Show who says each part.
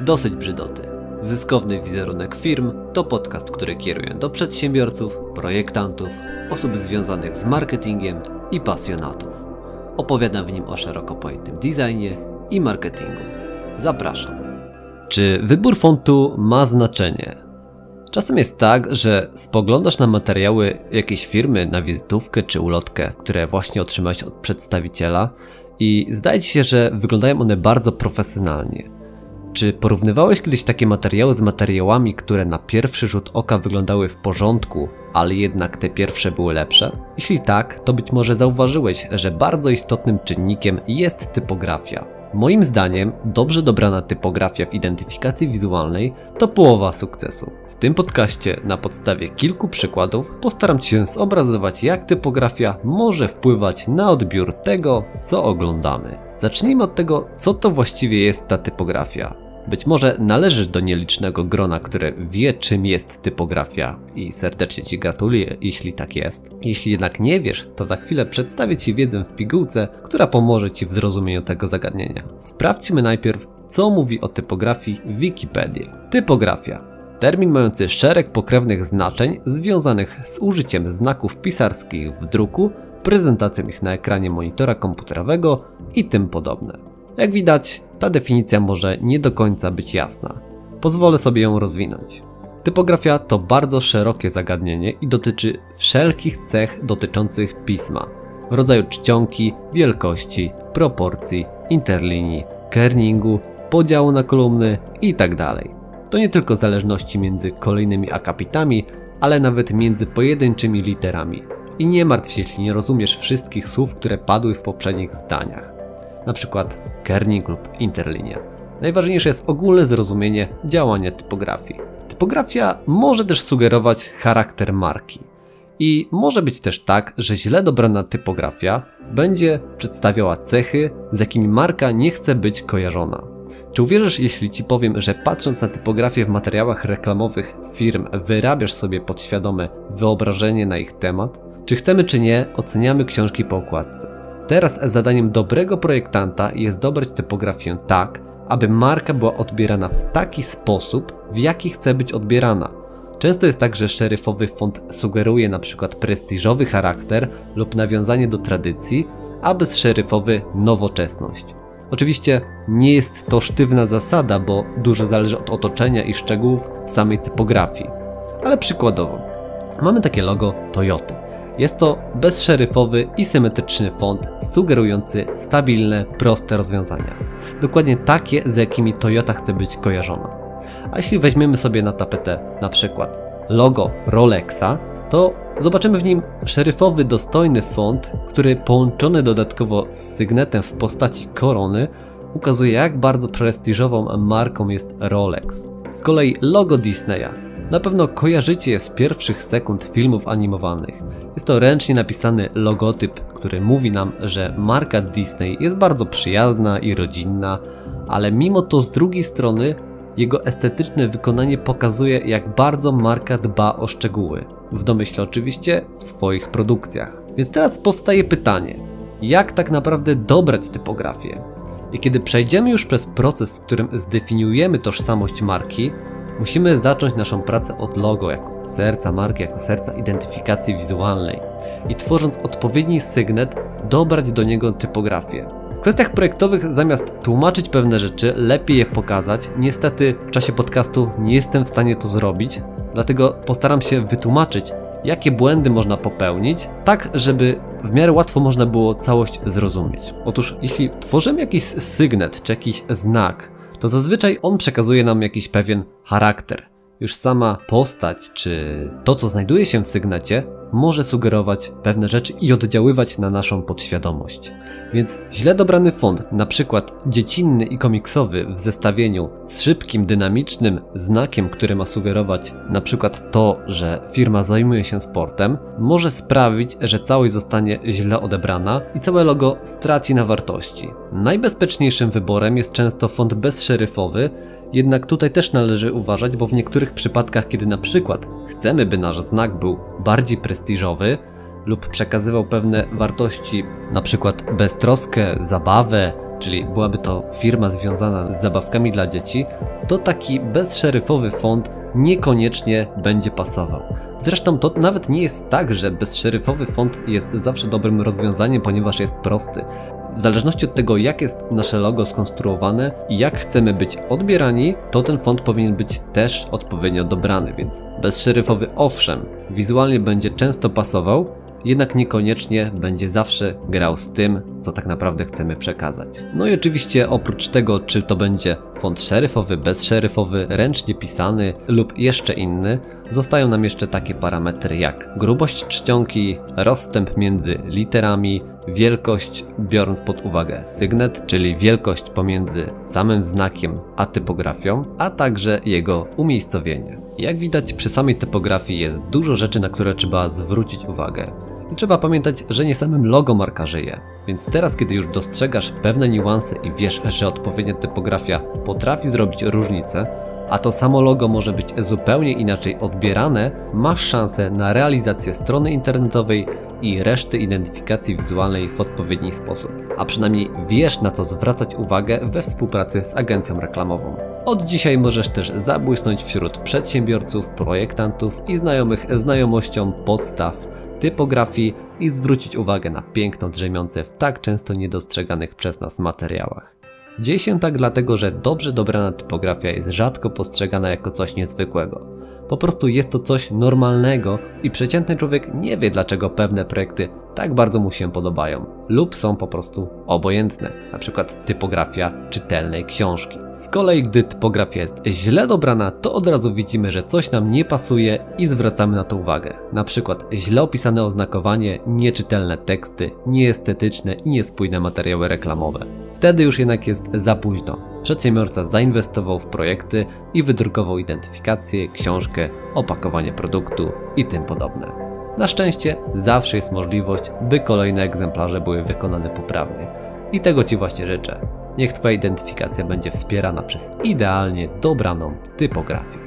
Speaker 1: Dosyć brzydoty. Zyskowny wizerunek firm to podcast, który kieruję do przedsiębiorców, projektantów, osób związanych z marketingiem i pasjonatów. Opowiadam w nim o szeroko pojętym designie i marketingu. Zapraszam. Czy wybór fontu ma znaczenie? Czasem jest tak, że spoglądasz na materiały jakiejś firmy, na wizytówkę czy ulotkę, które właśnie otrzymałeś od przedstawiciela i zdaje ci się, że wyglądają one bardzo profesjonalnie. Czy porównywałeś kiedyś takie materiały z materiałami, które na pierwszy rzut oka wyglądały w porządku, ale jednak te pierwsze były lepsze? Jeśli tak, to być może zauważyłeś, że bardzo istotnym czynnikiem jest typografia. Moim zdaniem, dobrze dobrana typografia w identyfikacji wizualnej to połowa sukcesu. W tym podcaście, na podstawie kilku przykładów, postaram się zobrazować, jak typografia może wpływać na odbiór tego, co oglądamy. Zacznijmy od tego, co to właściwie jest ta typografia. Być może należysz do nielicznego grona, które wie, czym jest typografia i serdecznie Ci gratuluję, jeśli tak jest. Jeśli jednak nie wiesz, to za chwilę przedstawię Ci wiedzę w pigułce, która pomoże Ci w zrozumieniu tego zagadnienia. Sprawdźmy najpierw, co mówi o typografii Wikipedia. Typografia termin mający szereg pokrewnych znaczeń związanych z użyciem znaków pisarskich w druku, prezentacją ich na ekranie monitora komputerowego i tym podobne. Jak widać, ta definicja może nie do końca być jasna. Pozwolę sobie ją rozwinąć. Typografia to bardzo szerokie zagadnienie i dotyczy wszelkich cech dotyczących pisma. Rodzaju czcionki, wielkości, proporcji, interlinii, kerningu, podziału na kolumny itd. Tak to nie tylko zależności między kolejnymi akapitami, ale nawet między pojedynczymi literami. I nie martw się, jeśli nie rozumiesz wszystkich słów, które padły w poprzednich zdaniach. Na przykład kerning lub interlinia. Najważniejsze jest ogólne zrozumienie działania typografii. Typografia może też sugerować charakter marki. I może być też tak, że źle dobrana typografia będzie przedstawiała cechy, z jakimi marka nie chce być kojarzona. Czy uwierzysz, jeśli ci powiem, że patrząc na typografię w materiałach reklamowych firm, wyrabiasz sobie podświadome wyobrażenie na ich temat? Czy chcemy, czy nie, oceniamy książki po okładce. Teraz zadaniem dobrego projektanta jest dobrać typografię tak, aby marka była odbierana w taki sposób, w jaki chce być odbierana. Często jest tak, że szeryfowy font sugeruje przykład prestiżowy charakter lub nawiązanie do tradycji, a bezszeryfowy nowoczesność. Oczywiście nie jest to sztywna zasada, bo dużo zależy od otoczenia i szczegółów samej typografii. Ale przykładowo, mamy takie logo Toyota. Jest to bezszeryfowy i symetryczny font sugerujący stabilne, proste rozwiązania. Dokładnie takie, z jakimi Toyota chce być kojarzona. A jeśli weźmiemy sobie na tapetę na przykład logo Rolexa, to zobaczymy w nim szeryfowy, dostojny font, który połączony dodatkowo z sygnetem w postaci korony ukazuje jak bardzo prestiżową marką jest Rolex. Z kolei logo Disneya. Na pewno kojarzycie je z pierwszych sekund filmów animowanych. Jest to ręcznie napisany logotyp, który mówi nam, że marka Disney jest bardzo przyjazna i rodzinna, ale mimo to z drugiej strony jego estetyczne wykonanie pokazuje, jak bardzo marka dba o szczegóły. W domyśle oczywiście w swoich produkcjach. Więc teraz powstaje pytanie: jak tak naprawdę dobrać typografię? I kiedy przejdziemy już przez proces, w którym zdefiniujemy tożsamość marki, musimy zacząć naszą pracę od logo jako serca marki, jako serca identyfikacji wizualnej i tworząc odpowiedni sygnet, dobrać do niego typografię. W kwestiach projektowych zamiast tłumaczyć pewne rzeczy, lepiej je pokazać. Niestety w czasie podcastu nie jestem w stanie to zrobić, dlatego postaram się wytłumaczyć, jakie błędy można popełnić, tak żeby w miarę łatwo można było całość zrozumieć. Otóż jeśli tworzymy jakiś sygnet czy jakiś znak, to zazwyczaj on przekazuje nam jakiś pewien charakter. Już sama postać czy to, co znajduje się w sygnecie, może sugerować pewne rzeczy i oddziaływać na naszą podświadomość. Więc źle dobrany font, na przykład dziecinny i komiksowy w zestawieniu z szybkim, dynamicznym znakiem, który ma sugerować na przykład to, że firma zajmuje się sportem, może sprawić, że całość zostanie źle odebrana i całe logo straci na wartości. Najbezpieczniejszym wyborem jest często font bezszeryfowy, jednak tutaj też należy uważać, bo w niektórych przypadkach, kiedy na przykład chcemy, by nasz znak był bardziej prestiżowy lub przekazywał pewne wartości, na przykład beztroskę, zabawę, czyli byłaby to firma związana z zabawkami dla dzieci, to taki bezszeryfowy font niekoniecznie będzie pasował. Zresztą to nawet nie jest tak, że bezszeryfowy font jest zawsze dobrym rozwiązaniem, ponieważ jest prosty. W zależności od tego, jak jest nasze logo skonstruowane i jak chcemy być odbierani, to ten font powinien być też odpowiednio dobrany, więc bezszeryfowy owszem, wizualnie będzie często pasował, jednak niekoniecznie będzie zawsze grał z tym, co tak naprawdę chcemy przekazać. No i oczywiście oprócz tego, czy to będzie font szeryfowy, bezszeryfowy, ręcznie pisany lub jeszcze inny, zostają nam jeszcze takie parametry jak grubość czcionki, rozstęp między literami, wielkość biorąc pod uwagę sygnet, czyli wielkość pomiędzy samym znakiem a typografią, a także jego umiejscowienie. Jak widać przy samej typografii jest dużo rzeczy, na które trzeba zwrócić uwagę. I trzeba pamiętać, że nie samym logo marka żyje. Więc teraz, kiedy już dostrzegasz pewne niuanse i wiesz, że odpowiednia typografia potrafi zrobić różnicę, a to samo logo może być zupełnie inaczej odbierane, masz szansę na realizację strony internetowej i reszty identyfikacji wizualnej w odpowiedni sposób. A przynajmniej wiesz na co zwracać uwagę we współpracy z agencją reklamową. Od dzisiaj możesz też zabłysnąć wśród przedsiębiorców, projektantów i znajomych znajomością podstaw typografii i zwrócić uwagę na piękno drzemiące w tak często niedostrzeganych przez nas materiałach. Dzieje się tak dlatego, że dobrze dobrana typografia jest rzadko postrzegana jako coś niezwykłego. Po prostu jest to coś normalnego i przeciętny człowiek nie wie dlaczego pewne projekty tak bardzo mu się podobają lub są po prostu obojętne, przykład typografia czytelnej książki. Z kolei gdy typografia jest źle dobrana, to od razu widzimy, że coś nam nie pasuje i zwracamy na to uwagę. Na przykład źle opisane oznakowanie, nieczytelne teksty, nieestetyczne i niespójne materiały reklamowe. Wtedy już jednak jest za późno. Przedsiębiorca zainwestował w projekty i wydrukował identyfikację, książkę, opakowanie produktu i tym podobne. Na szczęście zawsze jest możliwość, by kolejne egzemplarze były wykonane poprawnie. I tego Ci właśnie życzę. Niech Twoja identyfikacja będzie wspierana przez idealnie dobraną typografię.